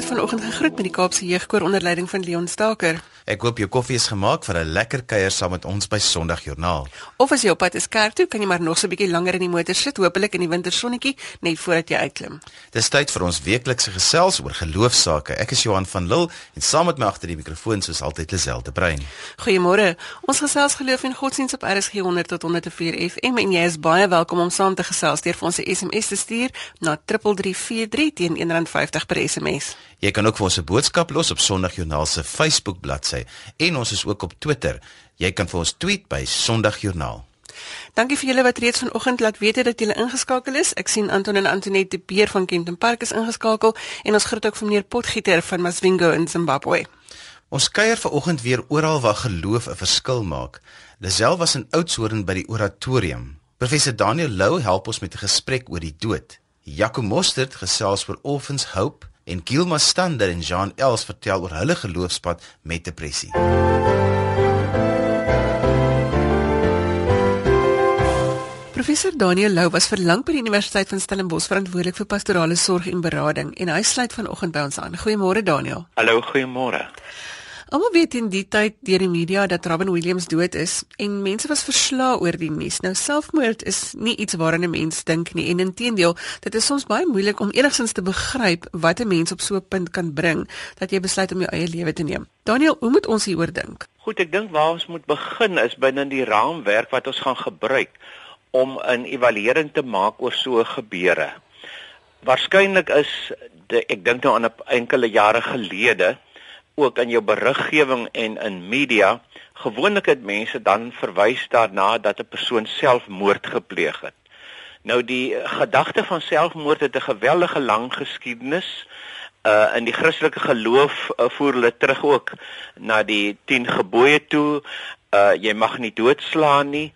Het vanoggend gegroet met die Kaapse Jeugkoor onder leiding van Leon Staker. Ek hoop jou koffie is gemaak vir 'n lekker kuier saam met ons by Sondagjoernaal. Of as jy op pad is kerk toe, kan jy maar nog so 'n bietjie langer in die motor sit, hopelik in die wintersonnetjie, net voordat jy uitklim. Dis tyd vir ons weeklikse gesels oor geloofsaake. Ek is Johan van Lille en saam met my agter die mikrofoon soos altyd Lisel de Bruin. Goeiemôre. Ons gesels geloof en godsdienst op RSG 100 tot 104 FM en jy is baie welkom om saam te gesels deur vir ons 'n SMS te stuur na 3343 teen R1.50 per SMS. Jy kan ook vir ons 'n boodskap los op Sondagjoernaal se Facebook bladsy en ons is ook op Twitter. Jy kan vir ons tweet by Sondagjoernaal. Dankie vir julle wat reeds vanoggend laat weet dat julle ingeskakel is. Ek sien Anton en Antoinette de Beer van Kenton Park is ingeskakel en ons groet ook vir meneer Potgieter van Masvingo in Zimbabwe. Ons kuier vanoggend weer oral waar geloof 'n verskil maak. Lisel was in Oudtshoorn by die oratorium. Professor Daniel Lou help ons met 'n gesprek oor die dood. Jaco Mostert gesels oor Orphans Hope en Gilma Stander en Jean Els vertel oor hulle geloofspad met depressie. Professor Daniel Lou was vir lank by die Universiteit van Stellenbosch verantwoordelik vir pastorale sorg en berading en hy sluit vanoggend by ons aan. Goeiemôre Daniel. Hallo, goeiemôre. Almal weet in die tyd deur die media dat Robin Williams dood is en mense was verslae oor die nuus. Nou selfmoord is nie iets waaraan 'n mens dink nie en inteendeel, dit is soms baie moeilik om enigstens te begryp wat 'n mens op so 'n punt kan bring dat jy besluit om jou eie lewe te neem. Daniel, hoe moet ons hieroor dink? Goed, ek dink waar ons moet begin is binne die raamwerk wat ons gaan gebruik om 'n evaluering te maak oor so gebeure. Waarskynlik is de, ek dink nou aan 'n enkele jare gelede ook in jou beriggewing en in media gewoonlik het mense dan verwys daarna dat 'n persoon selfmoord gepleeg het. Nou die gedagte van selfmoord het 'n geweldige lang geskiedenis. Uh in die Christelike geloof uh, voer hulle terug ook na die 10 gebooie toe. Uh jy mag nie doodslaan nie.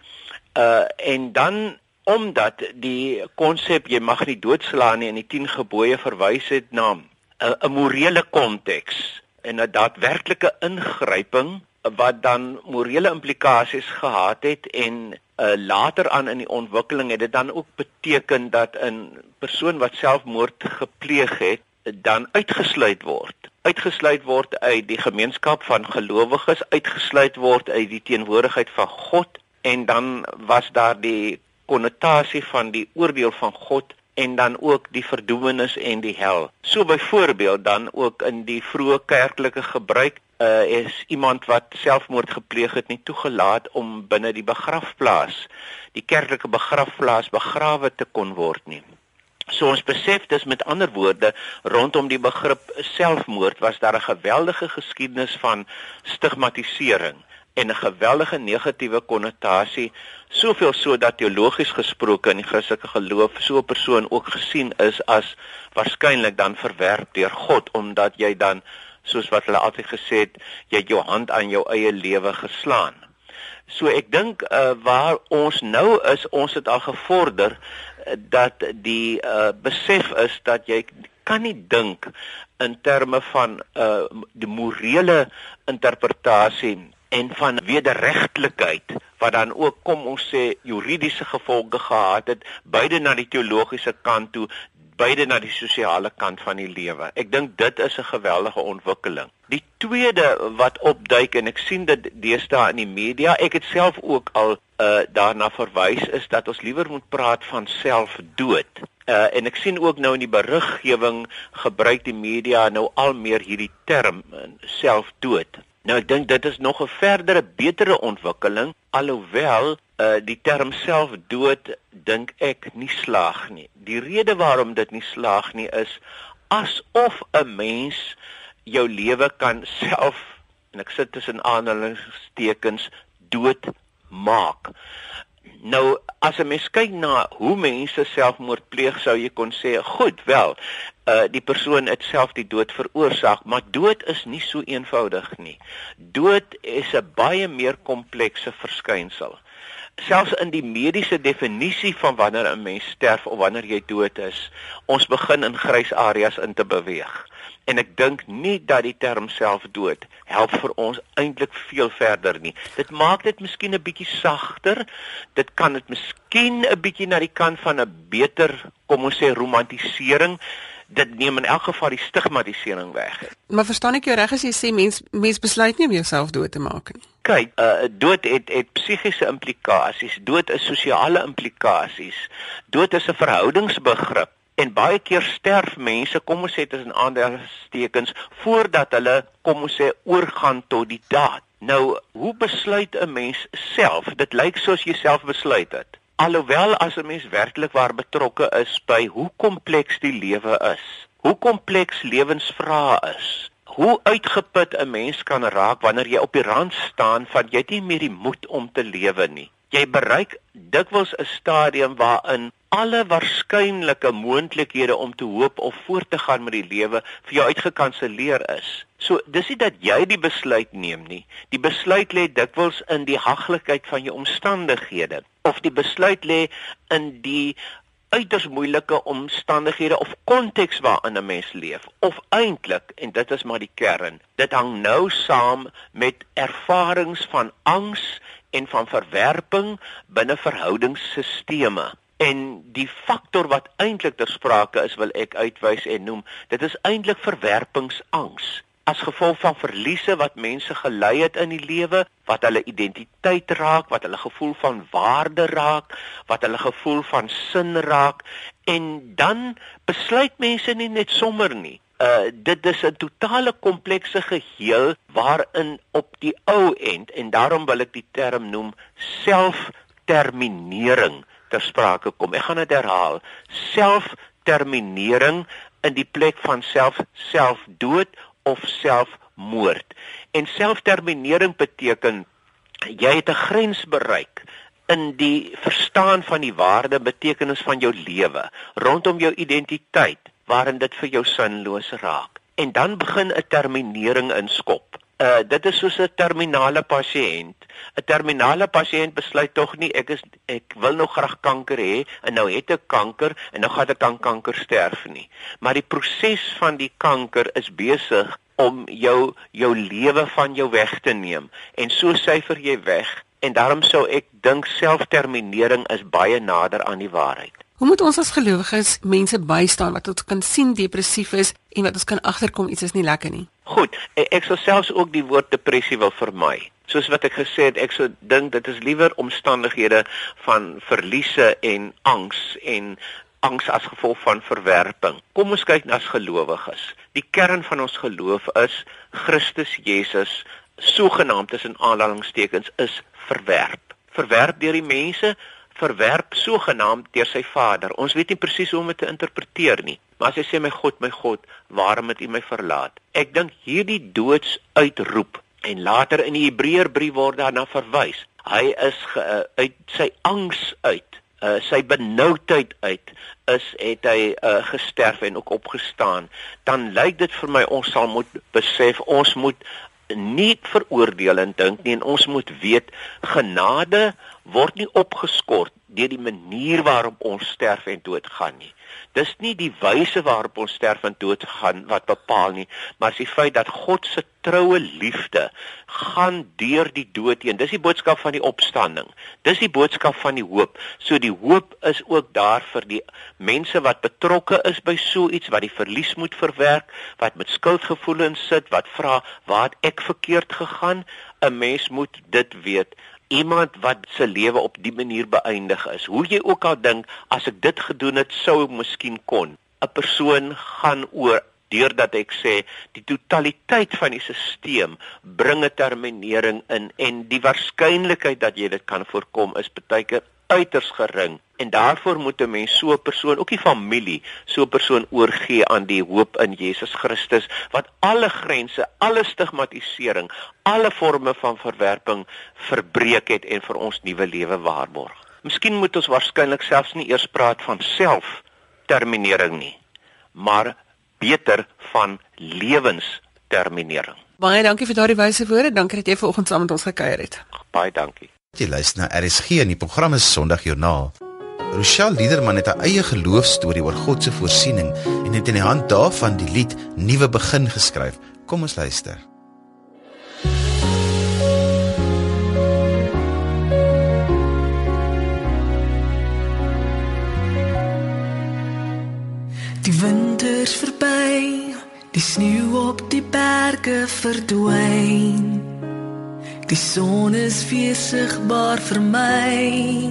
Uh en dan omdat die konsep jy mag nie doodslaan nie in die 10 gebooie verwys het na 'n uh, morele konteks en 'n daadwerklike ingryping wat dan morele implikasies gehad het en uh, later aan in die ontwikkeling het dit dan ook beteken dat 'n persoon wat selfmoord gepleeg het dan uitgesluit word. Uitgesluit word uit die gemeenskap van gelowiges uitgesluit word uit die teenwoordigheid van God en dan was daar die konnotasie van die oordeel van God en dan ook die verdoemenis en die hel. So byvoorbeeld dan ook in die vroeë kerklike gebruik uh, is iemand wat selfmoord gepleeg het nie toegelaat om binne die begrafplaas, die kerklike begrafplaas begrawe te kon word nie. So ons besef dis met ander woorde rondom die begrip selfmoord was daar 'n geweldige geskiedenis van stigmatisering en 'n geweldige negatiewe konnotasie soveel so dat teologies gesproke in die Christelike geloof so 'n persoon ook gesien is as waarskynlik dan verwerp deur God omdat jy dan soos wat hulle altyd gesê het jy het jou hand aan jou eie lewe geslaan. So ek dink uh, waar ons nou is, ons het al gevorder uh, dat die uh, besef is dat jy kan nie dink in terme van uh, die morele interpretasie en van wederregtelikheid wat dan ook kom ons sê juridiese gevolge gehad het beide na die teologiese kant toe beide na die sosiale kant van die lewe. Ek dink dit is 'n geweldige ontwikkeling. Die tweede wat opduik en ek sien dit deesdae in die media, ek het self ook al uh daarna verwys is dat ons liewer moet praat van selfdood. Uh en ek sien ook nou in die beriggewing gebruik die media nou al meer hierdie term selfdood. Nou ek dink dit is nog 'n verdere betere ontwikkeling alhoewel uh die term self dood dink ek nie slaag nie. Die rede waarom dit nie slaag nie is asof 'n mens jou lewe kan self en ek sit tussen aanhalingstekens dood maak. Nou as 'n mens kyk na hoe mense selfmoord pleeg, sou jy kon sê, goed, wel, uh die persoon het self die dood veroorsaak, maar dood is nie so eenvoudig nie. Dood is 'n baie meer komplekse verskynsel. Selfs in die mediese definisie van wanneer 'n mens sterf of wanneer jy dood is, ons begin in grys areas in te beweeg en ek dink nie dat die term selfdood help vir ons eintlik veel verder nie. Dit maak dit miskien 'n bietjie sagter. Dit kan dit miskien 'n bietjie na die kant van 'n beter, kom ons sê romantisering dit neem in elk geval die stigmatisering weg. Maar verstaan ek jou reg as jy sê mens mens besluit nie om jouself dood te maak nie. Kyk, uh, dood het het psigiese implikasies, dood is sosiale implikasies. Dood is 'n verhoudingsbegrip en baie keer sterf mense, kom ons sê dit is 'n aandeelstekens voordat hulle kom ons sê oorgaan tot die daad. Nou, hoe besluit 'n mens self? Dit lyk soos jy self besluit het. Alhoewel as 'n mens werklik waar betrokke is by hoe kompleks die lewe is, hoe kompleks lewensvrae is, hoe uitgeput 'n mens kan raak wanneer jy op die rand staan van jy het nie meer die moed om te lewe nie. Jy bereik dikwels 'n stadium waarin alle waarskynlike moontlikhede om te hoop of voort te gaan met die lewe vir jou uitgekanselleer is. So dis nie dat jy die besluit neem nie. Die besluit lê dikwels in die haglikheid van jou omstandighede of die besluit lê in die uiters moeilike omstandighede of konteks waarin 'n mens leef of eintlik en dit is maar die kern dit hang nou saam met ervarings van angs en van verwerping binne verhoudingsstelsels en die faktor wat eintlik ter sprake is wil ek uitwys en noem dit is eintlik verwerpingsangs as gevolg van verliese wat mense gelei het in die lewe, wat hulle identiteit raak, wat hulle gevoel van waarde raak, wat hulle gevoel van sin raak en dan besluit mense nie net sommer nie. Uh dit is 'n totale komplekse geheel waarin op die ou end en daarom wil ek die term noem selfterminering ter sprake kom. Ek gaan dit herhaal. Selfterminering in die plek van self selfdood of selfmoord. En selfterminering beteken jy het 'n grens bereik in die verstaan van die waarde betekenis van jou lewe rondom jou identiteit waarin dit vir jou sinloos raak. En dan begin 'n terminering inskop. Uh dit is soos 'n terminale pasiënt. 'n Terminale pasiënt besluit tog nie ek is ek wil nog graag kanker hê en nou het ek kanker en nou gaan ek aan kanker sterf nie. Maar die proses van die kanker is besig om jou jou lewe van jou weg te neem en so syfer jy weg en daarom sou ek dink selfterminering is baie nader aan die waarheid. Hoe moet ons as gelowiges mense bystaan wat ons kan sien depressief is en wat ons kan agterkom iets is nie lekker nie? Goed, e, ek sou selfs ook die woord depressie wil vermy. Soos wat ek gesê het, ek sou dink dit is liewer omstandighede van verliese en angs en angs as gevolg van verwerping. Kom ons kyk na as gelowiges. Die kern van ons geloof is Christus Jesus sogenaamd tussen aanhalingstekens is verwerp. Verwerp deur die mense, verwerp sogenaamd deur sy Vader. Ons weet nie presies hoe om dit te interpreteer nie. Maar as hy sê my God, my God, waarom het U my verlaat? Ek dink hierdie doodsuitroep en later in die Hebreërbrief word daarna verwys. Hy is ge, uh, uit sy angs uit, uh, sy benoudheid uit is het hy uh, gesterf en ook opgestaan. Dan lyk dit vir my ons sal moet besef ons moet nie veroordeel en dink nie en ons moet weet genade word nie opgeskort deur die manier waarop ons sterf en doodgaan nie. Dis nie die wyse waarop ons sterf en doodgaan wat bepaal nie, maar die feit dat God se troue liefde gaan deur die dood heen. Dis die boodskap van die opstanding. Dis die boodskap van die hoop. So die hoop is ook daar vir die mense wat betrokke is by so iets wat die verlies moet verwerk, wat met skuldgevoelens sit, wat vra, "Waar het ek verkeerd gegaan?" 'n Mens moet dit weet iemand wat se lewe op die manier beëindig is. Hoe jy ook al dink as ek dit gedoen het, sou ek miskien kon. 'n Persoon gaan oor deurdat ek sê die totaliteit van die stelsel bring 'n terminering in en die waarskynlikheid dat jy dit kan voorkom is baie keer uiters gering en daarvoor moet 'n mens so 'n persoon, ook die familie, so 'n persoon oorgee aan die hoop in Jesus Christus wat alle grense, alle stigmatisering, alle forme van verwerping verbreek het en vir ons nuwe lewe waarborg. Miskien moet ons waarskynlik selfs nie eers praat van selfterminering nie, maar beter van lewensterminering. Baie dankie vir daardie wyse woorde. Dankie dat jy vanoggend saam met ons gekuier het. Baie dankie. Jy luister na RSG en die program is Sondagjoernaal. Rochelle Liederman het haar eie geloofstorie oor God se voorsiening en het in die hand daarvan die lied Nuwe Begin geskryf. Kom ons luister. Die winters verby, die sneeu op die berge verdwyn. Die son is weer sigbaar vir my.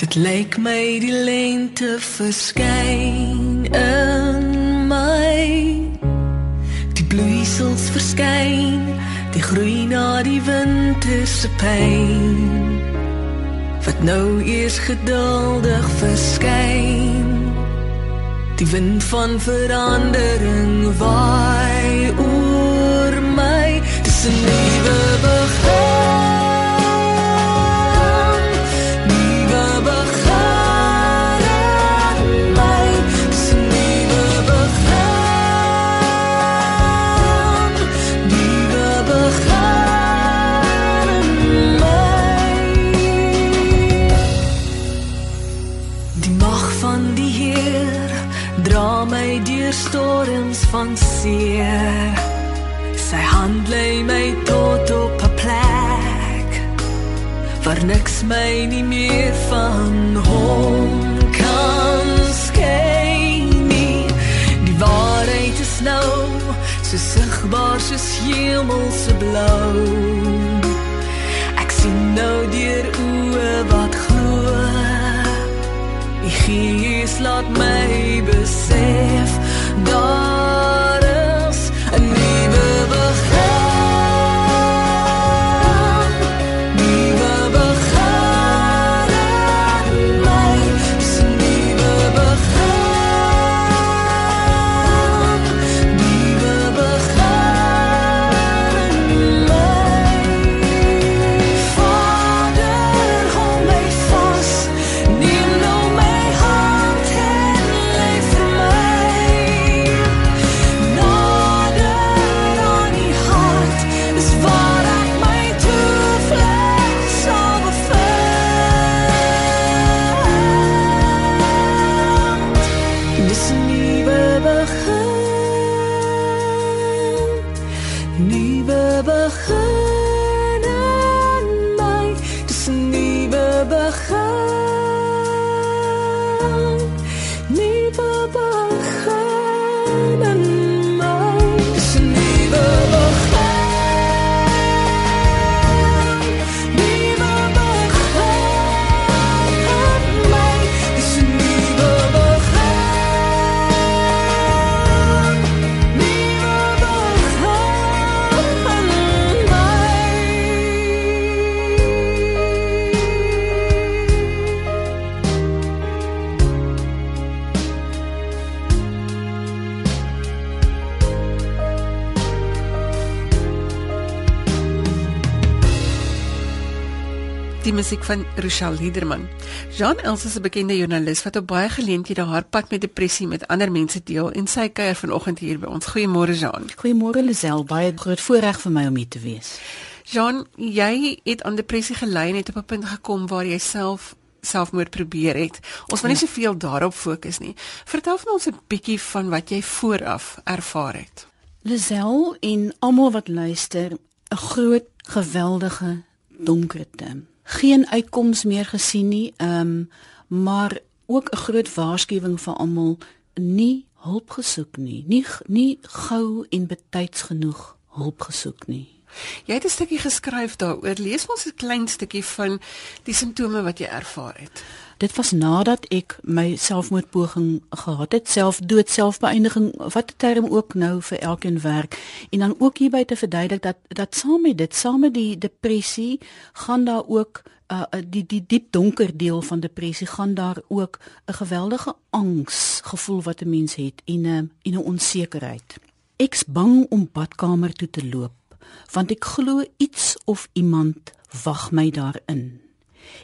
Dit lyk my die lente verskyn in my. Die bloeisels verskyn, die groei na die winter se pyn. Wat nou eers geduldig verskyn. Die wind van verandering waai oor my. Dis 'n hemelse blou. Ek sien nou deur oë wat glo. Die Gees laat my besef musiek van Rochelle Liederman. Jean Els is 'n bekende joernalis wat op baie geleenthede haar pad met depressie met ander mense deel en sy kuier vanoggend hier by ons. Goeiemôre Jean. Goeiemôre Lisel, baie groot voorreg vir my om hier te wees. Jean, jy het aan depressie gely en het op 'n punt gekom waar jy self selfmoord probeer het. Ons wil nie soveel daarop fokus nie. Vertel vir ons 'n bietjie van wat jy vooraf ervaar het. Lisel en almal wat luister, 'n groot geweldige donkerte. Geen uitkoms meer gesien nie, ehm um, maar ook 'n groot waarskuwing vir almal nie hulp gesoek nie. Nie nie gou en betyds genoeg hulp gesoek nie. Jy het 'n stukkie geskryf daaroor. Lees ons 'n klein stukkie van die simptome wat jy ervaar het. Dit was nadat ek my selfmoordpoging gehad het, selfdood, selfbeëindiging, wat 'n term ook nou vir elkeen werk. En dan ook hierby te verduidelik dat dat saam met dit, saam met die depressie, gaan daar ook uh die die diep donker deel van depressie gaan daar ook 'n geweldige angs gevoel wat 'n mens het en 'n en 'n onsekerheid. Ek's bang om badkamer toe te loop want ek glo iets of iemand wag my daarin.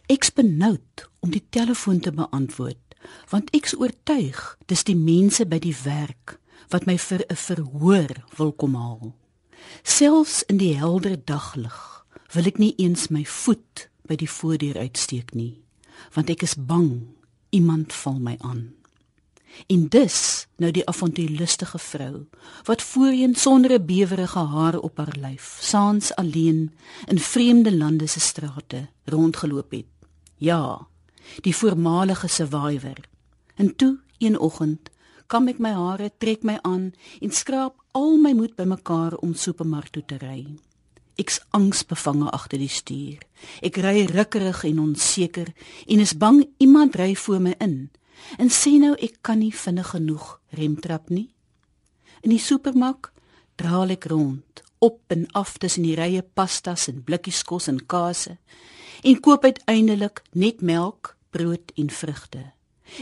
Ek's benoud om die telefoon te beantwoord want ek's oortuig dis die mense by die werk wat my vir 'n verhoor wil kom haal. Selfs in die helder daglig wil ek nie eens my voet by die voordeur uitsteek nie want ek is bang iemand val my aan. En dis nou die avontuurlustige vrou wat voorheen sonder 'n bewerige haar op haar lyf, saans alleen in vreemde lande se strate rondgeloop het. Ja, die voormalige survivor. En toe een oggend kam ek my hare, trek my aan en skraap al my moed bymekaar om supermark toe te ry. Ek's angsbevange agter die stuur. Ek ry rukkerig en onseker en is bang iemand ry voor my in. En sê nou ek kan nie vinnig genoeg remtrap nie. In die supermark draal ek rond, op en af tussen die rye pastas en blikkies kos en kase en koop uiteindelik net melk, brood en vrugte.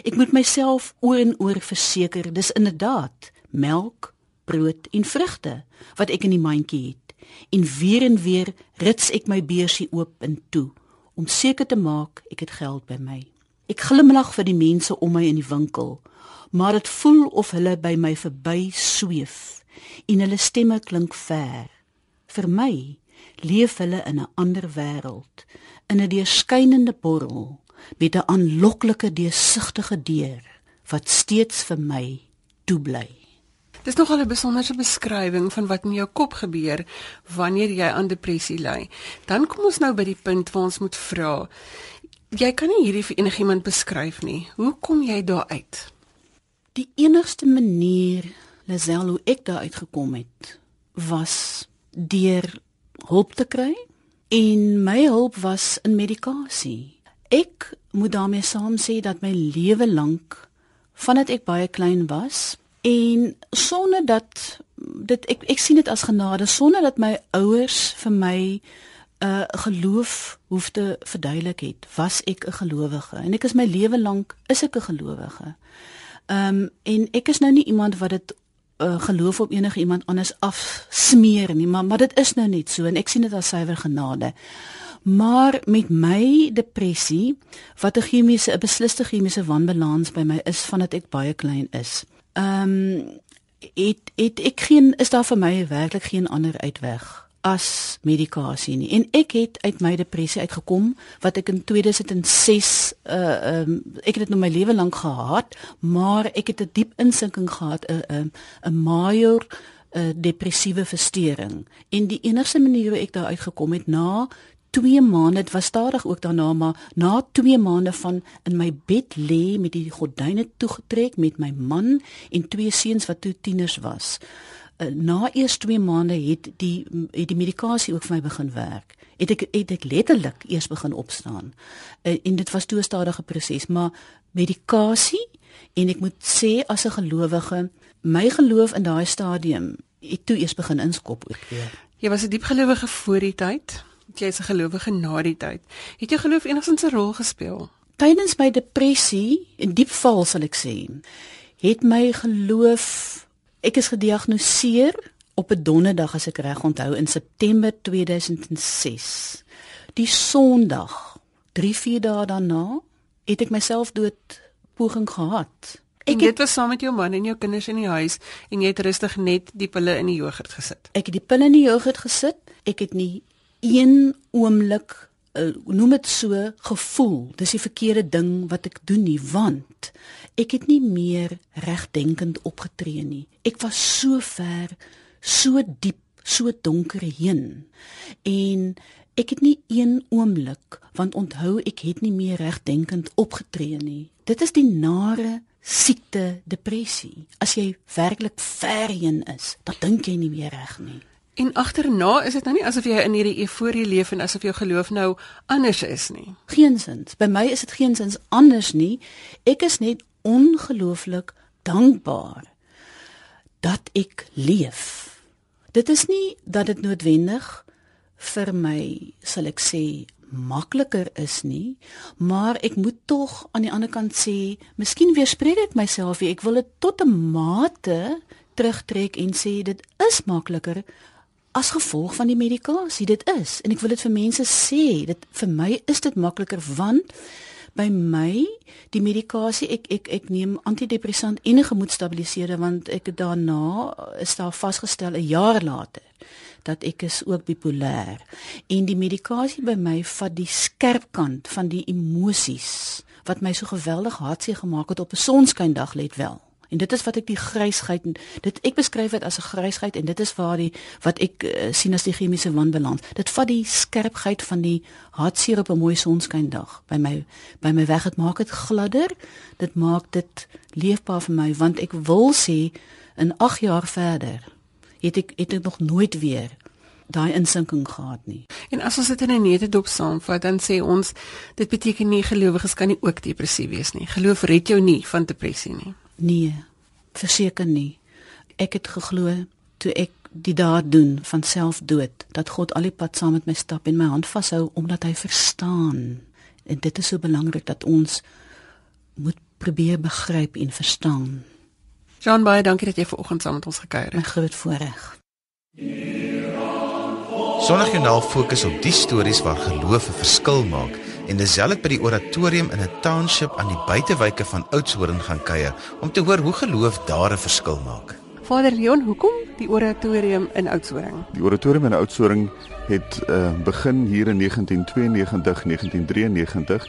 Ek moet myself oor en oor verseker dis inderdaad melk, brood en vrugte wat ek in die mandjie het. En weer en weer rits ek my beursie oop en toe om seker te maak ek het geld by my. Ek glimlag vir die mense om my in die winkel, maar dit voel of hulle by my verby sweef en hulle stemme klink ver. Vir my leef hulle in 'n ander wêreld, in 'n deurskynende borrel met 'n aanloklike deursigtige deur wat steeds vir my toe bly. Dis nogal 'n besonderse beskrywing van wat in jou kop gebeur wanneer jy aan depressie ly. Dan kom ons nou by die punt waar ons moet vra. Jy kan nie hierdie vir enigiemand beskryf nie. Hoe kom jy daar uit? Die enigste manier, Lazel, hoe ek daar uitgekom het, was deur hulp te kry en my hulp was in medikasie. Ek moet daarmee saam sê dat my lewe lank vandat ek baie klein was en sonder dat dit ek ek sien dit as genade sonder dat my ouers vir my uh, geloof hoef te verduidelik het, was ek 'n gelowige en ek is my lewe lank is ek 'n gelowige. Ehm um, en ek is nou nie iemand wat dit uh, geloof op enige iemand anders afsmeer nie, maar maar dit is nou net so en ek sien dit as suiwer genade. Maar met my depressie wat 'n chemiese 'n besliste chemiese wanbalans by my is vandat ek baie klein is. Ehm um, het ek geen is daar vir my werklik geen ander uitweg as medikasie nie. En ek het uit my depressie uitgekom wat ek in 2006 uh um ek het dit nou my lewe lank gehad, maar ek het 'n diep insinking gehad 'n 'n 'n major 'n depressiewe verstoring. En die enigste manier hoe ek daar uitgekom het na 2 maande, dit was stadig ook daarna, maar na 2 maande van in my bed lê met die gordyne toegetrek met my man en twee seuns wat toe tieners was. Uh, na eers 2 maande het die het die medikasie ook vir my begin werk. Het ek het ek letterlik eers begin opstaan. Uh, en dit was toe 'n stadige proses, maar medikasie en ek moet sê as 'n gelowige, my geloof in daai stadium het toe eers begin inskop ook weer. Jy was 'n diep gelowige voor die tyd. Jy is 'n gelowige na die tyd. Het jou geloof enigstens 'n rol gespeel? Tydens my depressie en diep val sal ek sê, het my geloof ek is gediagnoseer op 'n donderdag as ek reg onthou in September 2006. Die Sondag, 3-4 dae daarna, het ek myself dood poging gehad. Ek dit was saam met jou man en jou kinders in die huis en jy het rustig net die pille in die jogurt gesit. Ek het die pille in die jogurt gesit. Ek het nie een oomblik uh, noem dit so gevoel. Dis die verkeerde ding wat ek doen nie, want ek het nie meer regdenkend opgetree nie. Ek was so ver, so diep, so donker heen. En ek het nie een oomblik, want onthou ek het nie meer regdenkend opgetree nie. Dit is die nare siekte depressie. As jy werklik ver heen is, dan dink jy nie meer reg nie. En agterna is dit nou nie asof jy in hierdie euforie leef en asof jou geloof nou anders is nie. Geensins. By my is dit geensins anders nie. Ek is net ongelooflik dankbaar dat ek leef. Dit is nie dat dit noodwendig vir my sal ek sê makliker is nie, maar ek moet tog aan die ander kant sê, miskien weerspreek ek myself, ek wil dit tot 'n mate terugtrek en sê dit is makliker as gevolg van die medikasie. Dit is en ek wil dit vir mense sê, dit vir my is dit makliker want by my die medikasie ek ek ek neem antidepressant en gemoedstabiliseerder want ek daarna is daar vasgestel 'n jaar later dat ek is ook bipolêr en die medikasie by my vat die skerp kant van die emosies wat my so geweldig hartseer gemaak het op 'n sonskyndag let wel En dit is wat ek die grysheid dit ek beskryf dit as 'n grysheid en dit is waar die wat ek uh, sien as die chemiese wanbalans. Dit vat die skerpheid van die hartseer op 'n mooi sonskyndag by my by my weg. Dit maak dit gladder. Dit maak dit leefbaar vir my want ek wil sê in 8 jaar verder het ek het ek nog nooit weer daai insinking gehad nie. En as ons dit in 'n netedop saamvat, dan sê ons dit beteken nie gelowiges kan nie ook depressief wees nie. Geloof red jou nie van depressie nie. Nee, verseker nie. Ek het geglo toe ek die daad doen van selfdood dat God al die pad saam met my stap en my hand vashou omdat hy verstaan. En dit is so belangrik dat ons moet probeer begryp en verstaan. Jean baie dankie dat jy vanoggend saam met ons gekuier My het. groot voorreg. Sondagjoernaal fokus op die stories waar geloof 'n verskil maak en dis selfs by die oratorium in 'n township aan die buitewyke van Oudtshoorn gaan kuier om te hoor hoe geloof daar 'n verskil maak. Vader Leon, hoekom die oratorium in Oudtshoorn? Die oratorium in Oudtshoorn het uh, begin hier in 1992, 1993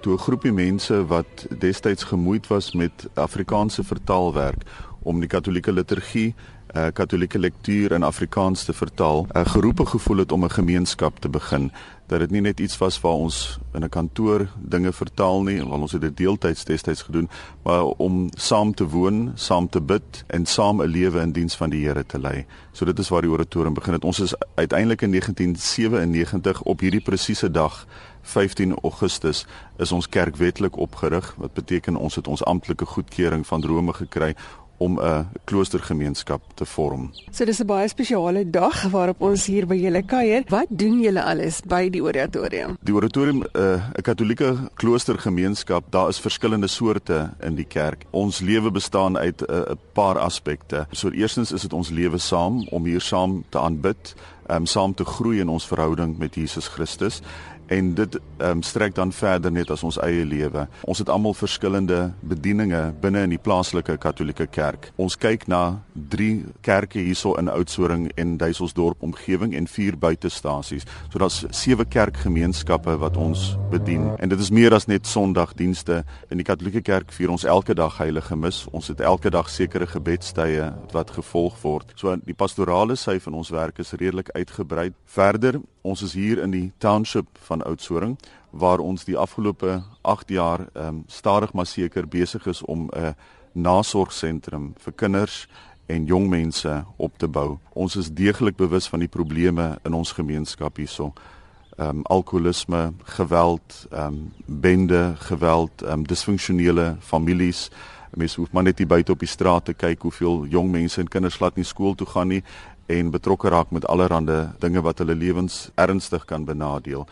toe 'n groepie mense wat destyds gemoeid was met Afrikaanse vertaalwerk om die Katolieke liturgie, uh, Katolieke lektuur in Afrikaans te vertaal, uh, geroepe gevoel het om 'n gemeenskap te begin dat dit nie net iets was waar ons in 'n kantoor dinge vertaal nie, want ons het dit deeltyds destyds gedoen, maar om saam te woon, saam te bid en saam 'n lewe in diens van die Here te lei. So dit is waar die oratorium begin het. Ons is uiteindelik in 1997 op hierdie presiese dag 15 Augustus is ons kerk wetlik opgerig wat beteken ons het ons amptelike goedkeuring van Rome gekry om 'n kloostergemeenskap te vorm. So dis 'n baie spesiale dag waarop ons hier by julle kuier. Wat doen julle alles by die oratorium? Die oratorium 'n uh, 'n Katolieke kloostergemeenskap, daar is verskillende soorte in die kerk. Ons lewe bestaan uit 'n uh, paar aspekte. So eerstens is dit ons lewe saam om hier saam te aanbid, um, saam te groei in ons verhouding met Jesus Christus en dit um, strek dan verder net as ons eie lewe. Ons het almal verskillende bedieninge binne in die plaaslike Katolieke kerk. Ons kyk na 3 kerke hierso in Oudtshoorn en Duiselsdorp omgewing en 4 buitestasies. So daar's 7 kerkgemeenskappe wat ons bedien. En dit is meer as net Sondagdienste. In die Katolieke kerk vier ons elke dag heilige mis. Ons het elke dag sekere gebedstye wat gevolg word. So die pastorale sy van ons werk is redelik uitgebrei. Verder, ons is hier in die township van Oudtshoorn waar ons die afgelope 8 jaar ehm um, stadig maar seker besig is om 'n nasorgsentrum vir kinders en jong mense op te bou. Ons is deeglik bewus van die probleme in ons gemeenskap hierso. Ehm um, alkoholisme, geweld, ehm um, bende, geweld, ehm um, disfunksionele families. Mense hoef maar net hier buite op die straat te kyk hoeveel jong mense en kinders laat nie skool toe gaan nie en betrokke raak met allerlei dinge wat hulle lewens ernstig kan benadeel.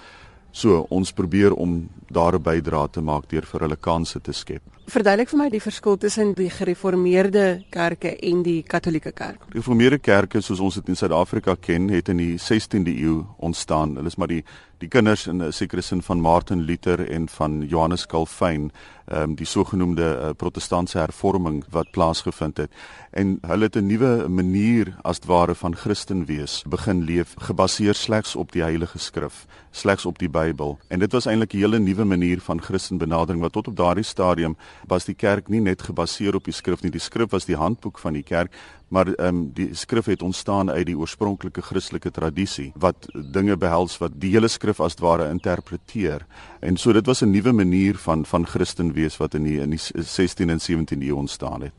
So ons probeer om daar 'n bydrae te maak deur vir hulle kansse te skep. Verduidelik vir my die verskil tussen die gereformeerde kerke en die Katolieke kerk. Die gereformeerde kerke soos ons dit in Suid-Afrika ken, het in die 16de eeu ontstaan. Hulle is maar die die kinders in 'n sekere sin van Martin Luther en van Johannes Calvin, um, die sogenaamde uh, protestantse hervorming wat plaasgevind het. En hulle het 'n nuwe manier as ware van Christen wees begin leef, gebaseer slegs op die Heilige Skrif, slegs op die Bybel. En dit was eintlik 'n hele nuwe manier van Christen benadering wat tot op daardie stadium was die kerk nie net gebaseer op die skrif nie. Die skrif was die handboek van die kerk, maar ehm um, die skrif het ontstaan uit die oorspronklike Christelike tradisie wat dinge behels wat die hele skrif as ware interpreteer. En so dit was 'n nuwe manier van van Christen wees wat in die in die 16 en 17 eeu ontstaan het.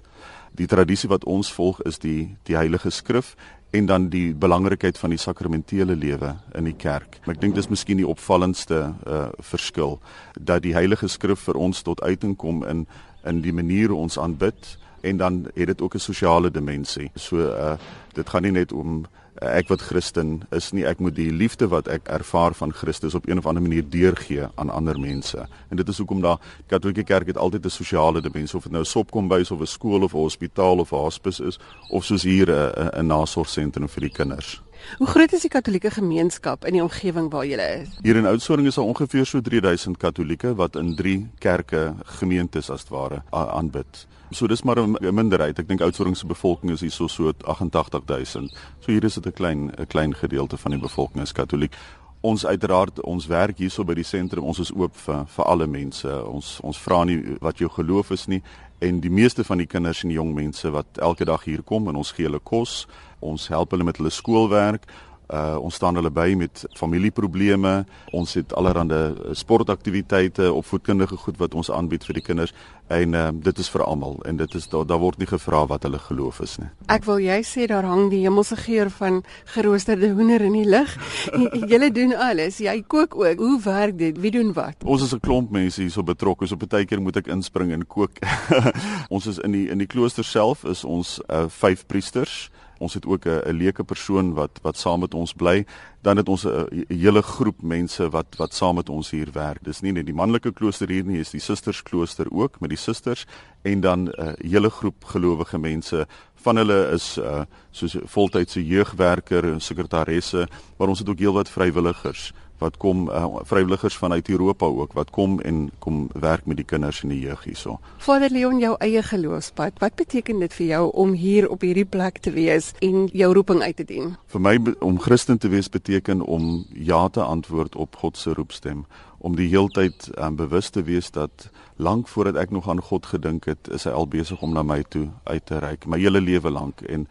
Die tradisie wat ons volg is die die Heilige Skrif en dan die belangrikheid van die sakramentele lewe in die kerk. Ek dink dis miskien die opvallendste uh verskil dat die Heilige Skrif vir ons tot uiting kom in in die manier hoe ons aanbid en dan het dit ook 'n sosiale dimensie. So uh dit gaan nie net om ek wat Christen is nie, ek moet die liefde wat ek ervaar van Christus op een of ander manier deurgee aan ander mense. En dit is hoekom daar die Katolieke Kerk het altyd 'n sosiale dimensie of dit nou 'n sopkombuis of 'n skool of 'n hospitaal of 'n hospis is of soos hier 'n 'n nasorgsentrum vir die kinders. Hoe groot is die Katolieke gemeenskap in die omgewing waar jy is? Hier in Oudtshoorn is daar ongeveer so 3000 Katolieke wat in 3 kerke gemeentes as ware aanbid. So dis maar 'n minderheid. Ek dink Oudtshoorn se bevolking is hier so so 88000. So hier is dit 'n klein 'n klein gedeelte van die bevolking is Katoliek. Ons uiteraard ons werk hierso by die sentrum. Ons is oop vir vir alle mense. Ons ons vra nie wat jou geloof is nie En die meeste van die kinders en die jong mense wat elke dag hier kom en ons gee hulle kos, ons help hulle met hulle skoolwerk, Uh ons staan hulle by met familieprobleme. Ons het allerlei sportaktiwiteite, opvoedkundige goed wat ons aanbied vir die kinders en uh dit is vir almal en dit is daar daar word nie gevra wat hulle geloof is nie. Ek wil jy sê daar hang die hemelse geur van geroosterde hoender in die lug. Julle doen alles. Jy kook ook. Hoe werk dit? Wie doen wat? Ons is 'n klomp mense hierso betrokke. So baie keer moet ek inspring en kook. ons is in die in die klooster self is ons uh vyf priesters. Ons het ook 'n leuke persoon wat wat saam met ons bly. Dan het ons 'n hele groep mense wat wat saam met ons hier werk. Dis nie net die manlike klooster hier nie, is die susters klooster ook met die susters en dan 'n uh, hele groep gelowige mense. Van hulle is uh soos voltydse jeugwerker en sekretaresse, maar ons het ook heelwat vrywilligers wat kom uh, vrywilligers vanuit Europa ook wat kom en kom werk met die kinders en die jeug hierso. Vader Leon, jou eie geloofspad, wat beteken dit vir jou om hier op hierdie plek te wees en jou roeping uit te dien? Vir my om Christen te wees beteken om ja te antwoord op God se roepstem, om die heeltyd um, bewus te wees dat lank voordat ek nog aan God gedink het, is hy al besig om na my toe uit te reik, my hele lewe lank en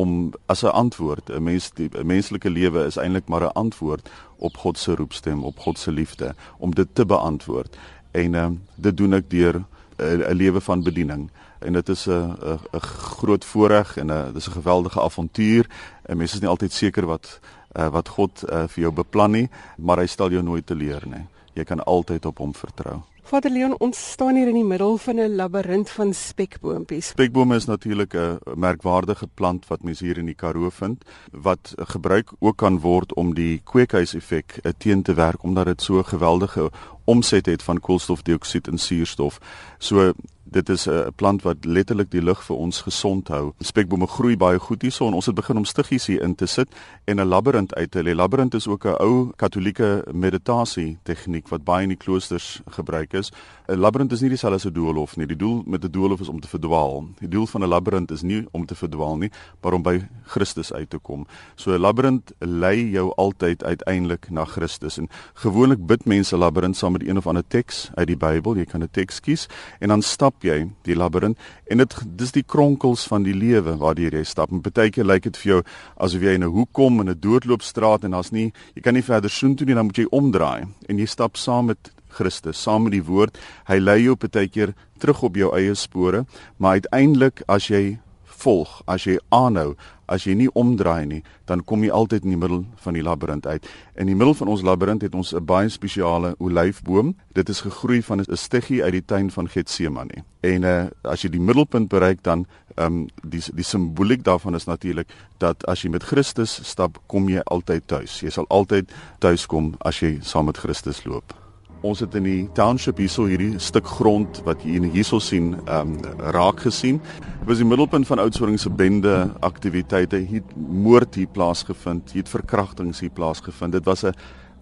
om as 'n antwoord 'n mens die 'n menslike lewe is eintlik maar 'n antwoord op God se roepstem op God se liefde om dit te beantwoord. En um, dit doen ek deur 'n uh, lewe van bediening. En dit is 'n 'n groot voorreg en 'n dis 'n geweldige avontuur. En mense is nie altyd seker wat uh, wat God uh, vir jou beplan nie maar hy stel jou nooit teleur nie jy kan altyd op hom vertrou Vader Leon, ons staan hier in die middel van 'n labirint van spekboompies. Spekbome is natuurlik 'n merkwaardige plant wat mense hier in die Karoo vind wat gebruik ook kan word om die kweekhuiseffek eh, teen te werk omdat dit so 'n geweldige omset het van koolstofdioksied en suurstof. So dit is 'n plant wat letterlik die lug vir ons gesond hou. Spekbome groei baie goed hierso en ons het begin om stiggies hier in te sit en 'n labirint uit te lê. Labirint is ook 'n ou katolieke meditasie tegniek wat baie in die kloosters gebruik is. 'n Labirint is nie dieselfde as 'n doolhof nie. Die doel met 'n doolhof is om te verdwaal. Die doel van 'n labirint is nie om te verdwaal nie, maar om by Christus uit te kom. So 'n labirint lei jou altyd uiteindelik na Christus en gewoonlik bid mense labirint saam met een of ander teks uit die Bybel. Jy kan 'n teks kies en dan stap jy die labirint en dit dis die kronkels van die lewe waardeur jy stap. En partykeer lyk dit vir jou asof jy in 'n hoek kom in 'n doodloopstraat en daar's nie jy kan nie verder soontoe nie, dan moet jy omdraai en jy stap saam met Christus, saam met die woord. Hy lei jou partykeer terug op jou eie spore, maar uiteindelik as jy volg, as jy aanhou, as jy nie omdraai nie, dan kom jy altyd in die middel van die labirint uit. In die middel van ons labirint het ons 'n baie spesiale olyfboom. Dit is gegroei van 'n stiggie uit die tuin van Getsemane. En uh as jy die middelpunt bereik dan ehm um, die die simboliek daarvan is natuurlik dat as jy met Christus stap, kom jy altyd tuis. Jy sal altyd tuis kom as jy saam met Christus loop. Ons het in die township hierso hierdie stuk grond wat jy hierso sien, ehm um, raak gesien. Dit was die middelpunt van Oudtshoorn se bende aktiwiteite. Hier het moord hier plaasgevind, hier het verkrachtings hier plaasgevind. Dit was 'n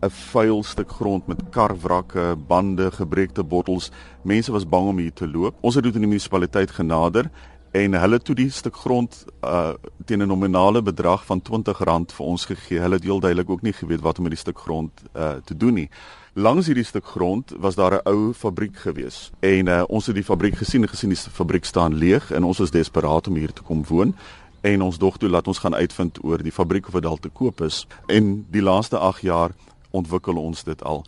'n vuil stuk grond met karwrakke, bande, gebreekte bottels. Mense was bang om hier te loop. Ons het dit in die munisipaliteit genader en hulle toe die stuk grond uh teen 'n nominale bedrag van R20 vir ons gegee. Hulle het heel duidelik ook nie geweet wat om met die stuk grond uh te doen nie. Langs hierdie stuk grond was daar 'n ou fabriek gewees. En uh, ons het die fabriek gesien en gesien die fabriek staan leeg en ons was desperaat om hier te kom woon en ons dog toe laat ons gaan uitvind oor die fabriek of dit dalk te koop is. En die laaste 8 jaar ontwikkel ons dit al.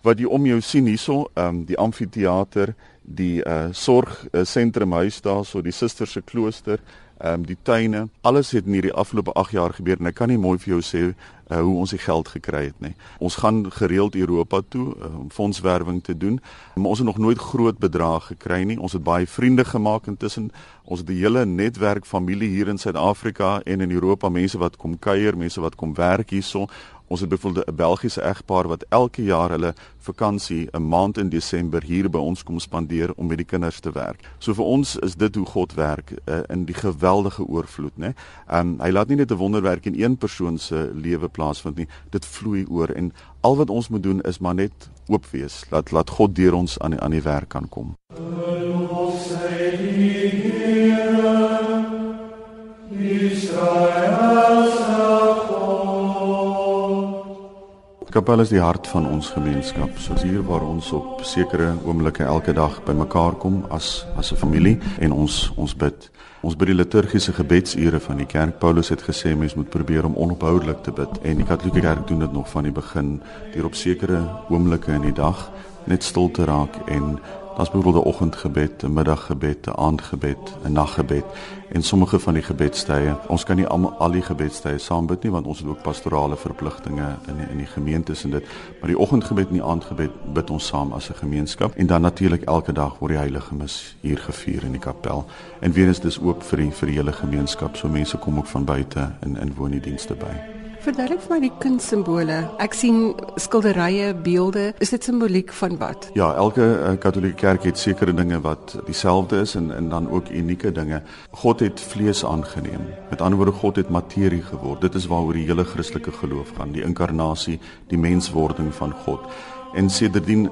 Wat jy om jou sien hierso, ehm um, die amfitheater, die uh sorg uh, sentrum huis daarso, die susters se klooster, ehm um, die tuine, alles het in hierdie afgelope 8 jaar gebeur en ek kan nie mooi vir jou sê uh, hoe ons die geld gekry het nie. Ons gaan gereeld Europa toe uh, om fondswerwing te doen, maar ons het nog nooit groot bedrae gekry nie. Ons het baie vriende gemaak intussen. Ons het 'n hele netwerk familie hier in Suid-Afrika en in Europa, mense wat kom kuier, mense wat kom werk hierso. Ons het byvoorbeeld 'n Belgiese egpaar wat elke jaar hulle vakansie 'n maand in Desember hier by ons kom spandeer om met die kinders te werk. So vir ons is dit hoe God werk uh, in die geweldige oorvloed, né? Um hy laat nie net 'n wonderwerk in een persoon se lewe plaasvind nie. Dit vloei oor en al wat ons moet doen is maar net oop wees. Laat laat God deur ons aan die, aan die werk kan kom. Kapel is die hart van ons gemeenskap. So hier waar ons op sekere oomblikke elke dag bymekaar kom as as 'n familie en ons ons bid. Ons bid die liturgiese gebedsure van die kerk. Paulus het gesê mens moet probeer om onophoudelik te bid en die Katolieke kerk doen dit nog van die begin deur op sekere oomblikke in die dag net stil te raak en Daar's byvoorbeeld 'n oggendgebed, 'n middaggebed, 'n aandgebed, 'n naggebed en sommige van die gebedstye. Ons kan nie almal al die gebedstye saam bid nie want ons het ook pastorale verpligtinge in die, in die gemeentes en dit. Maar die oggendgebed en die aandgebed bid ons saam as 'n gemeenskap en dan natuurlik elke dag word die heilige mis hier gevier in die kapel. En weer is dis oop vir die vir die hele gemeenskap. So mense kom ook van buite in in woon die dienste by. Verduidelik vir my die kunssimbole. Ek sien skilderye, beelde. Is dit simboliek van wat? Ja, elke uh, Katolieke kerk het sekere dinge wat dieselfde is en en dan ook unieke dinge. God het vlees aangeneem. Met ander woorde, God het materie geword. Dit is waaroor die hele Christelike geloof gaan, die inkarnasie, die menswording van God. En sedertdien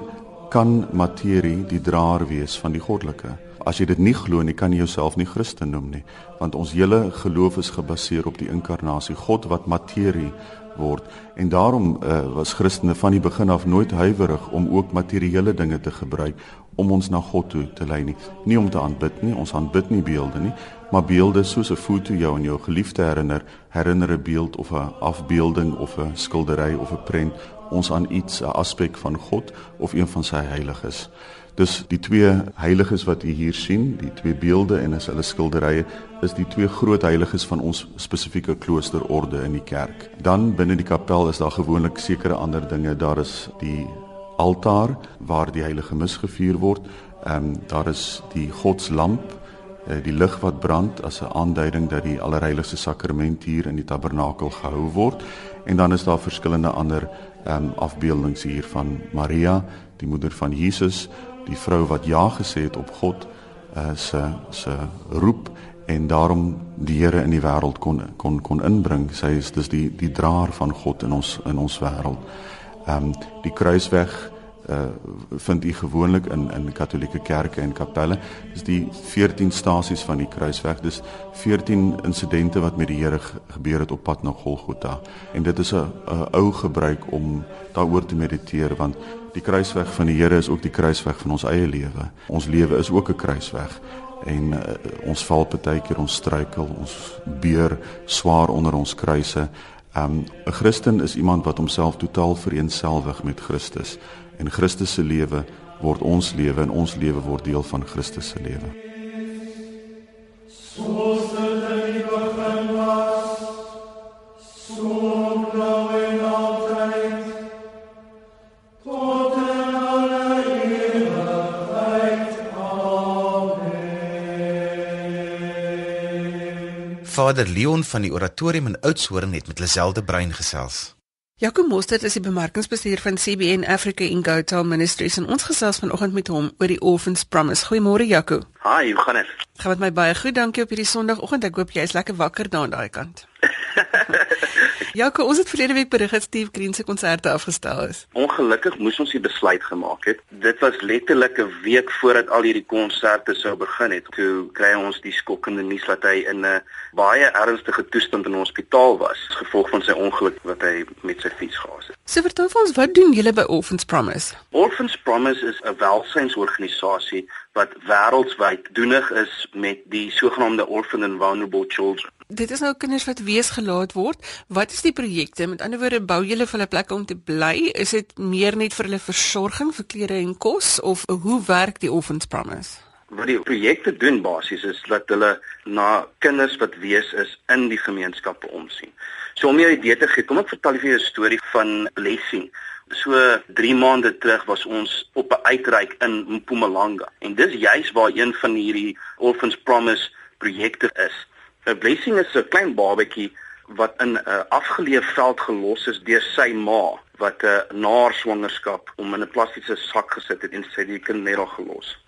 kan materie die draer wees van die goddelike. As jy dit nie glo nie, kan jy jouself nie Christen noem nie, want ons hele geloof is gebaseer op die inkarnasie, God wat materie word. En daarom uh, was Christene van die begin af nooit huiwerig om ook materiële dinge te gebruik om ons na God toe te lei nie. Nie om te aanbid nie, ons aanbid nie beelde nie, maar beelde soos 'n foto jou en jou geliefde herinner, herinner 'n beeld of 'n afbeelding of 'n skildery of 'n prent ons aan iets, 'n aspek van God of een van sy heiliges. Dus die twee heiliges wat u hier sien, die twee beelde en as hulle skilderye, is die twee groot heiliges van ons spesifieke kloosterorde in die kerk. Dan binne die kapel is daar gewoonlik sekere ander dinge. Daar is die altaar waar die heilige mis gevier word. Ehm um, daar is die godslamp, uh, die lig wat brand as 'n aanduiding dat die allerheiligste sakrament hier in die tabernakel gehou word. En dan is daar verskillende ander ehm um, afbeeldings hier van Maria, die moeder van Jesus, die vrou wat ja gesê het op God uh, se se roep en daarom die Here in die wêreld kon kon kon inbring. Sy is dis die die draer van God in ons in ons wêreld. Ehm um, die kruisweg uh vind u gewoonlik in in katolieke kerke en kapelle. Dis die 14 stasies van die kruisweg. Dis 14 insidente wat met die Here gebeur het op pad na Golgotha. En dit is 'n ou gebruik om daaroor te mediteer want die kruisweg van die Here is ook die kruisweg van ons eie lewe. Ons lewe is ook 'n kruisweg en uh, ons val baie keer ons struikel, ons beur swaar onder ons kruise. Um, 'n Christen is iemand wat homself totaal vereenselwig met Christus en Christus se lewe word ons lewe en ons lewe word deel van Christus se lewe. Vader Leon van die Oratorium in Oudtshoorn het met Liselde Brein gesels. Jaco Mostert is die bemarkingsbestuur van CBN Africa in Gotel Ministries en ons gesels vanoggend met hom oor die Orphans Promise. Goeiemôre Jaco. Hi, hoe gaan dit? Gaan met my baie goed, dankie op hierdie Sondagoggend. Ek hoop jy is lekker wakker daar aan daai kant. Jaco, ons het verlede week berig dat Steve Green se konserte afgestel is. Ongelukkig moes ons die besluit gemaak het. Dit was letterlik 'n week voordat al hierdie konserte sou begin het. Toe kry ons die skokkende nuus dat hy in 'n baie ernstige toestand in 'n hospitaal was, as gevolg van sy ongeluk wat hy met sy fiets gehad het. So vertel ons, wat doen julle by Orphans Promise? Orphans Promise is 'n welsynsorganisasie wat wêreldwyd doenig is met die sogenaamde orphan and vulnerable children. Dit is nou kinders wat weesgelaat word. Wat is die projekte? Met ander woorde, bou julle vir hulle plekke om te bly? Is dit meer net vir hulle versorging, vir klere en kos of hoe werk die Orphans Promise? Wat die projekte doen basies is dat hulle na kinders wat wees is in die gemeenskappe omsien. So om jou 'n idee te gee, kom ek vertel vir jou 'n storie van blessing. So 3 maande terug was ons op 'n uitreik in Mpumalanga en dis juis waar een van hierdie Orphans Promise projekte is. 'n Blessing is 'n klein babatjie wat in 'n afgeleë veld gelos is deur sy ma wat 'n na haar swangerskap om in 'n plastiese sak gesit het en sy die kind net al gelos.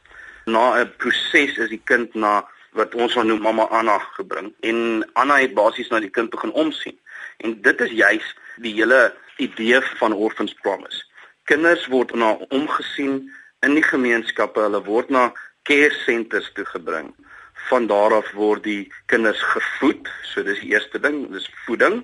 Na 'n proses is die kind na wat ons van noem mamma Anna gebring en Anna het basies na die kind begin omsien. En dit is juis die hele idee van Orphans Promise. Kinders word na omgesien in die gemeenskappe, hulle word na care centers toe gebring. Van daar af word die kinders gevoed, so dis die eerste ding, dis voeding.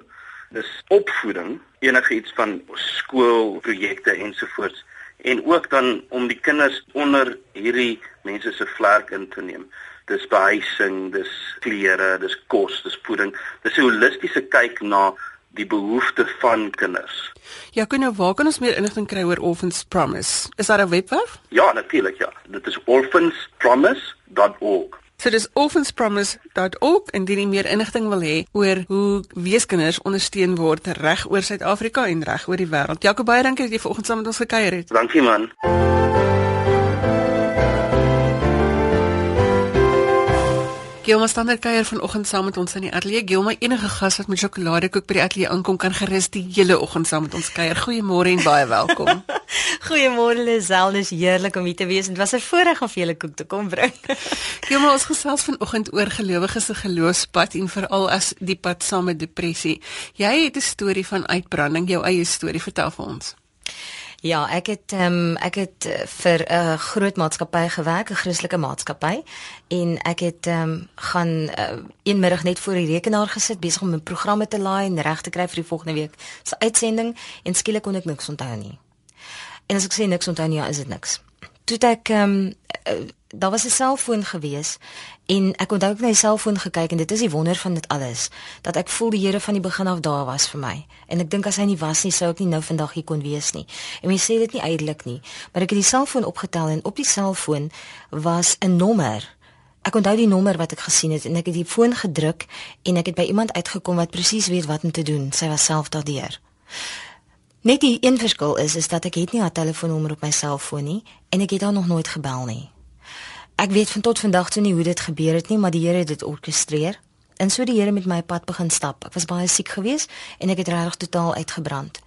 Dis opvoeding, enigiets van skoolprojekte ensovoorts en ook dan om die kinders onder hierdie mense se vlerk in te neem. Dis behuising, dis klere, dis kos, dis voeding. Dis 'n holistiese kyk na die behoeftes van kinders. Ja, kan nou waar kan ons meer inligting kry oor Orphans Promise? Is daar 'n webwerf? Ja, natuurlik ja. Dit is orphanspromise.org. So dis orphanspromise.org en indien jy meer inligting wil hê oor hoe weeskinders ondersteun word reg oor Suid-Afrika en reg oor die wêreld. Jakob baie dankie dat jy vanoggend saam met ons gekuier het. Dankie man. Gilma Standard kuier vanoggend saam met ons in die ateljee. Gilma, enige gas wat met sjokoladekoek by die ateljee aankom kan gerus die hele oggend saam met ons kuier. Goeiemôre en baie welkom. Goeiemôre Lisel, dis heerlik om hier te wees. Dit was 'n voorreg om vir julle koek te kom bring. Gilma, ons gesels vanoggend oor gelowiges se geloofspad en veral as die pad saam met depressie. Jy het 'n storie van uitbranding, jou eie storie, vertel vir ons. Ja, ek het um, ek het uh, vir 'n uh, groot maatskappy gewerk, 'n Christelike maatskappy en ek het um, gaan uh, een middag net voor die rekenaar gesit besig om 'n programme te laai en reg te kry vir die volgende week se uitsending en skielik kon ek niks onthou nie. En as ek sê niks onthou nie, ja, is dit niks. Toe ek um, uh, daar was 'n selfoon gewees en ek onthou ek na die selfoon gekyk en dit is die wonder van dit alles dat ek voel die Here van die begin af daar was vir my. En ek dink as hy nie was nie sou ek nie nou vandag hier kon wees nie. En mense sê dit nie uitelik nie maar ek het die selfoon opgetel en op die selfoon was 'n nommer. Ek onthou die nommer wat ek gesien het en ek het die foon gedruk en ek het by iemand uitgekom wat presies weet wat om te doen. Sy was self daardeur. Net die een verskil is is dat ek het nie haar telefoonnommer op my selfoon nie en ek het haar nog nooit gebel nie. Ek weet van tot vandag toe nie hoe dit gebeur het nie, maar die Here het dit orkestreer. En so die Here met my pad begin stap. Ek was baie siek geweest en ek het regtig totaal uitgebrand.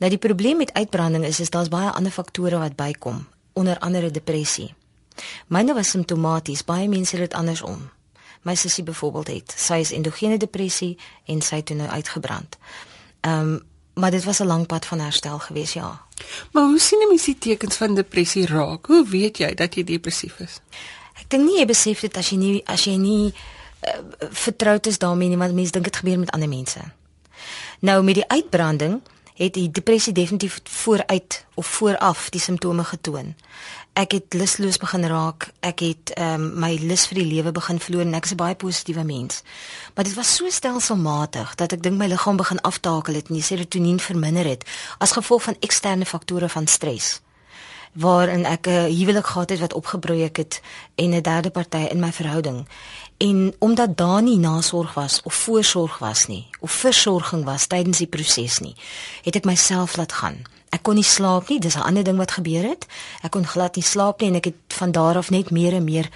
Nou die probleem met uitbranding is is daar's baie ander faktore wat bykom, onder andere depressie. Myne was simptomaties, baie mense het dit andersom. My sussie byvoorbeeld het, sy is endogene depressie en sy het toe nou uitgebrand. Ehm um, maar dit was 'n lang pad van herstel geweest, ja. Maar hoe sien 'n mens die tekens van depressie raak? Hoe weet jy dat jy depressief is? Ek dink nie jy besef dit as jy nie as jy nie uh, vertroud is daarmee nie, want mense dink dit gebeur met ander mense. Nou met die uitbranding het die depressie definitief vooruit of vooraf die simptome getoon. Ek het lusteloos begin raak. Ek het ehm um, my lus vir die lewe begin verloor en ek is 'n baie positiewe mens. Maar dit was so stelselmatig dat ek dink my liggaam begin aftakel het en die serotonien verminder het as gevolg van eksterne faktore van stres waarin ek 'n huwelik gehad het wat opgebreek het en 'n derde party in my verhouding. En omdat daar nie nasorg was of voorsorg was nie of versorging was tydens die proses nie, het ek myself laat gaan. Ek kon nie slaap nie, dis 'n ander ding wat gebeur het. Ek kon glad nie slaap nie en ek het van daar af net meer en meer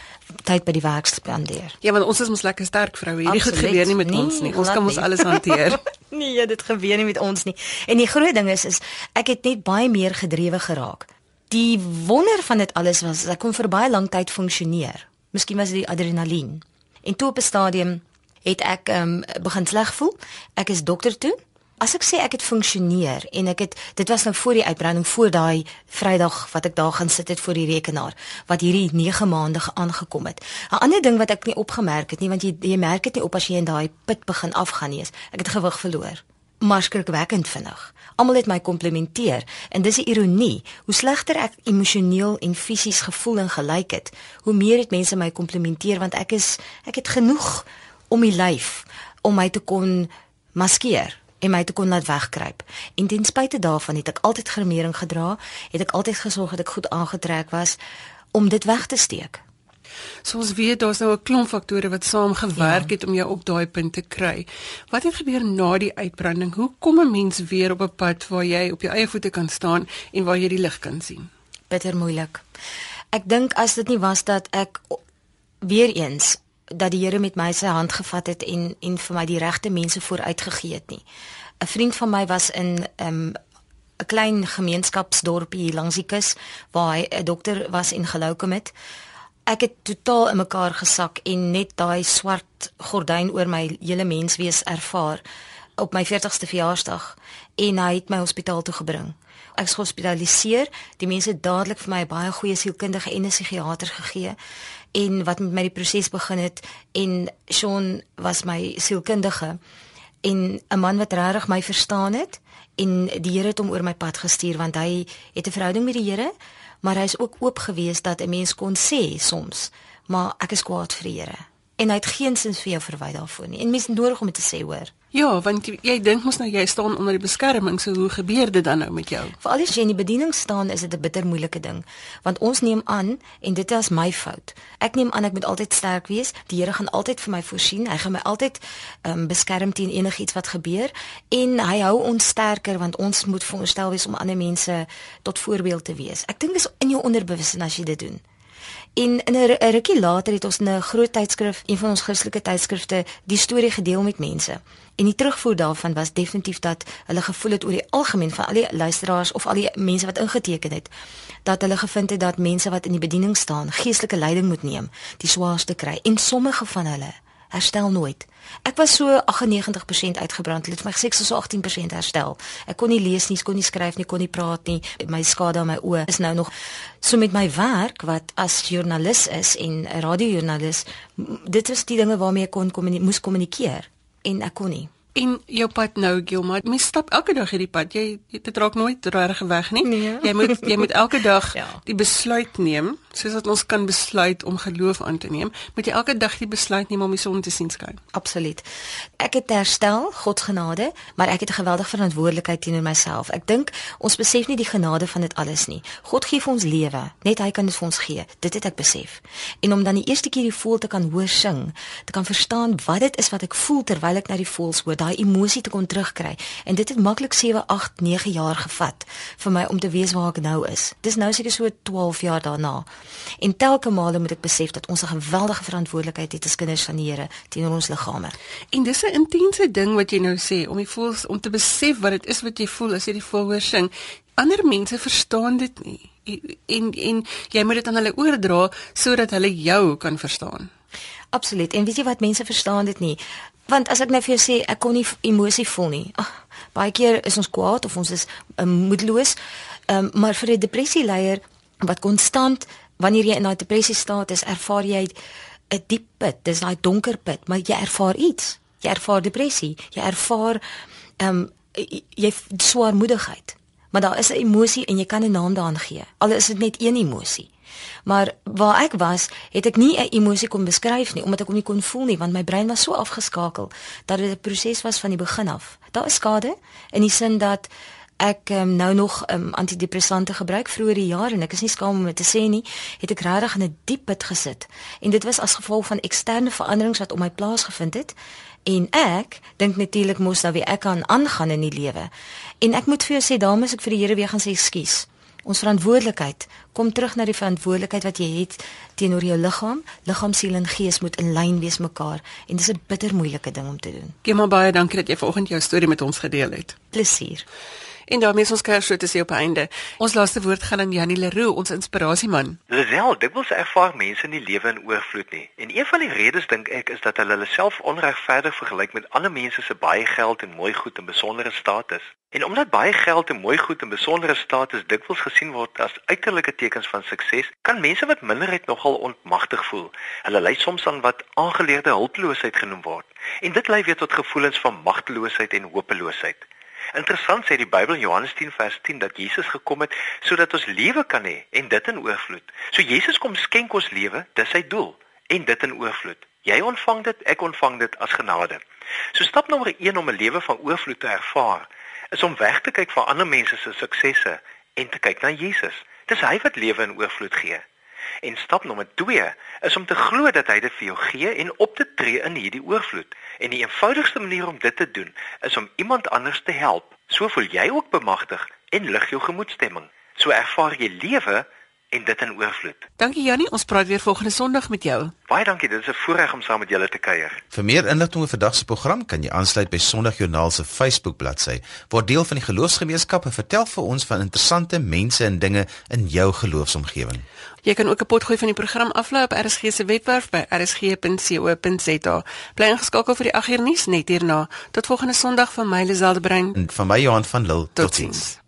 tyd by die werk spandeer. Ja, want ons is mos lekker sterk vroue. Hierdie goed gebeur nie met Nee, ons nie. Ons kan mos nie. alles hanteer. nee, dit gebeur nie met ons nie. En die groot ding is is ek het net baie meer gedrewe geraak. Die wonder van dit alles was ek kon vir baie lank tyd funksioneer. Miskien was dit die adrenalien. En toe op 'n stadium het ek um, begin sleg voel. Ek is dokter toe. As ek sê ek het funksioneer en ek het dit was nou voor die uitbranding voor daai Vrydag wat ek daar gaan sit het voor die rekenaar wat hierdie 9 maande ge- aangekom het. 'n Ander ding wat ek nie opgemerk het nie want jy jy merk dit nie op as jy in daai put begin afgaan nie. is, Ek het gewig verloor. Maar skrikwekkend vinnig. Almal het my komplimenteer en dis 'n ironie. Hoe slegter ek emosioneel en fisies gevoel en gelyk het, hoe meer het mense my komplimenteer want ek is ek het genoeg om die lyf om my te kon maskeer en my te kon laat wegkruip. En ten spyte daarvan het ek altyd gremering gedra, het ek altyd gesorg dat ek goed aangetrek was om dit weg te steek. So ons weet daar's nou 'n klomp faktore wat saam gewerk Ja. het om jou op daai punt te kry. Wat het gebeur na die uitbranding? Hoe kom 'n mens weer op 'n pad waar jy op jou eie voete kan staan en waar jy die lig kan sien? bitter moeilik. Ek dink as dit nie was dat ek weer eens dat die Here met my sy hand gevat het en en vir my die regte mense vooruitgegee het nie. 'n Vriend van my was in 'n um, 'n klein gemeenskapsdorpie hier langs die kus waar hy 'n dokter was en geloukom het. Ek het totaal in mekaar gesak en net daai swart gordyn oor my hele menswees ervaar op my 40ste verjaarsdag en hy het my hospitaal toe gebring. Ek is gehospitaliseer. Die mense het dadelik vir my 'n baie goeie sielkundige en 'n psigiater gegee en wat met my die proses begin het en Sean was my sielkundige en 'n man wat regtig my verstaan het en die Here het hom oor my pad gestuur want hy het 'n verhouding met die Here, maar hy is ook oop geweest dat 'n mens kon sê soms, maar ek is kwaad vir die Here. En hy het geen sin vir jou verwy daarvoor nie. En mens het nodig om dit te sê, hoor. Ja, want jy, dink mos nou jy staan onder die beskerming, so hoe gebeur dit dan nou met jou? Veral as jy in die bediening staan, is dit 'n bitter moeilike ding, want ons neem aan en dit is my fout. Ek neem aan ek moet altyd sterk wees. Die Here gaan altyd vir my voorsien. Hy gaan my altyd um, beskerm teen enigiets wat gebeur en hy hou ons sterker want ons moet veronderstel wees om ander mense tot voorbeeld te wees. Ek dink dis in jou onderbewussyn as jy dit doen. En in 'n rukkie later het ons in 'n groot tydskrif, een van ons Christelike tydskrifte, die storie gedeel met mense. En die terugvoer daarvan was definitief dat hulle gevoel het oor die algemeen van al die luisteraars of al die mense wat ingeteken het, dat hulle gevind het dat mense wat in die bediening staan, geestelike leiding moet neem, die swaarste kry en sommige van hulle herstel nooit. Ek was so 98% uitgebrand. Hulle het my gesê ek sou so 18% herstel. Ek kon nie lees nie, kon nie skryf nie, kon nie praat nie. My skade aan my oë is nou nog so met my werk wat as joernalis is en radiojoernalis. Dit was die dinge waarmee ek kon kommuni moes kommunikeer en ek kon nie. En jou pad nou, Gilma, mens stap elke dag hierdie pad. Jy dit raak nooit reg weg nie. Nee. Jy moet jy moet elke dag Ja. die besluit neem, soos wat ons kan besluit om geloof aan te neem, moet jy elke dag die besluit neem om die son te sien skyn. Absoluut. Ek het herstel, God genade, maar ek het 'n geweldige verantwoordelikheid teenoor myself. Ek dink ons besef nie die genade van dit alles nie. God gee vir ons lewe, net hy kan dit vir ons gee. Dit het ek besef. En om dan die eerste keer die voel te kan hoor sing, te kan verstaan wat dit is wat ek voel terwyl ek na die voels hoor, daai emosie te kon terugkry. En dit het maklik 7, 8, 9 jaar gevat vir my om te weet waar ek nou is. Dis nou seker so 12 jaar daarna. En telke male moet ek besef dat ons 'n geweldige verantwoordelikheid het as kinders van die Here teenoor ons liggame. En dis 'n intense ding wat jy nou sê om die voels om te besef wat dit is wat jy voel as jy die voel hoor sing. Ander mense verstaan dit nie. En en jy moet dit aan hulle oordra sodat hulle jou kan verstaan. Absoluut. En weet jy wat mense verstaan dit nie. Want as ek nou vir jou sê ek kon nie emosie voel nie. Ag, baie keer is ons kwaad of ons is um, moedeloos. Um, maar vir 'n depressieleier wat konstant wanneer jy in daai depressie staat is, ervaar jy 'n diep put. Dis daai donker put, maar jy ervaar iets. Jy ervaar depressie. Jy ervaar ehm um, jy, jy swaarmoedigheid. Maar daar is 'n emosie en jy kan 'n naam daaraan gee. Al is dit net een emosie. Maar waar ek was, het ek nie 'n emosie kon beskryf nie omdat ek hom nie kon voel nie want my brein was so afgeskakel dat dit 'n proses was van die begin af. Daar is skade in die sin dat ek um, nou nog um, antidepressante gebruik vroeër die jaar en ek is nie skaam om dit te sê nie, het ek regtig in 'n diep put gesit. En dit was as gevolg van eksterne veranderings wat op my plaasgevind het. En ek dink natuurlik mos dat wie ek kan aangaan in die lewe. En ek moet vir jou sê, daarom is ek vir die Here weer gaan sê ekskuus. Ons verantwoordelikheid kom terug na die verantwoordelikheid wat jy het teenoor jou liggaam. Liggaam, siel en gees moet in lyn wees mekaar en dis 'n bitter moeilike ding om te doen. Gilma baie dankie dat jy vanoggend jou storie met ons gedeel het. Plesier. En daarmee is ons kersfees te sê op einde. Ons laaste woord gaan aan Janie Leroux, ons inspirasieman. Lisel, dikwels ervaar mense nie lewe in oorvloed nie. En een van die redes dink ek is dat hulle hulle self onregverdig vergelyk met ander mense se baie geld en mooi goed en besondere status. En omdat baie geld en mooi goed en besondere status dikwels gesien word as uiterlike tekens van sukses, kan mense wat minder het nogal ontmagtig voel. Hulle ly soms aan wat aangeleerde hulpeloosheid genoem word. En dit lei weer tot gevoelens van magteloosheid en hopeloosheid. Interessant sê die Bybel in Johannes 10 vers 10 dat Jesus gekom het sodat ons lewe kan hê en dit in oorvloed. So Jesus kom skenk ons lewe, dis sy doel en dit in oorvloed. Jy ontvang dit, ek ontvang dit as genade. So stap nommer 1 om 'n lewe van oorvloed te ervaar, is om weg te kyk van ander mense se suksesse en te kyk na Jesus. Dis hy wat lewe in oorvloed gee. En stap nommer 2 is om te glo dat hy dit vir jou gee en op te tree in hierdie oorvloed. En die eenvoudigste manier om dit te doen is om iemand anders te help. So voel jy ook bemagtig en lig jou gemoedstemming. So ervaar jy lewe en dit in oorvloed. Dankie Janie, ons praat weer volgende Sondag met jou. Baie dankie, dit is 'n voorreg om saam met julle te kuier. Vir meer inligting oor vandag se program kan jy aansluit by Sondagjoernaal se Facebook bladsy. Word deel van die geloofsgemeenskap en vertel vir ons van interessante mense en dinge in jou geloofsomgewing. Jy kan ook 'n potgooi van die program aflaai op RSG se webwerf by rsg.co.za. Bly ingeskakel vir die 8uur nuus net hierna. Tot volgende Sondag van my Liselde Brein. En van my Johan van Lille. Totsiens.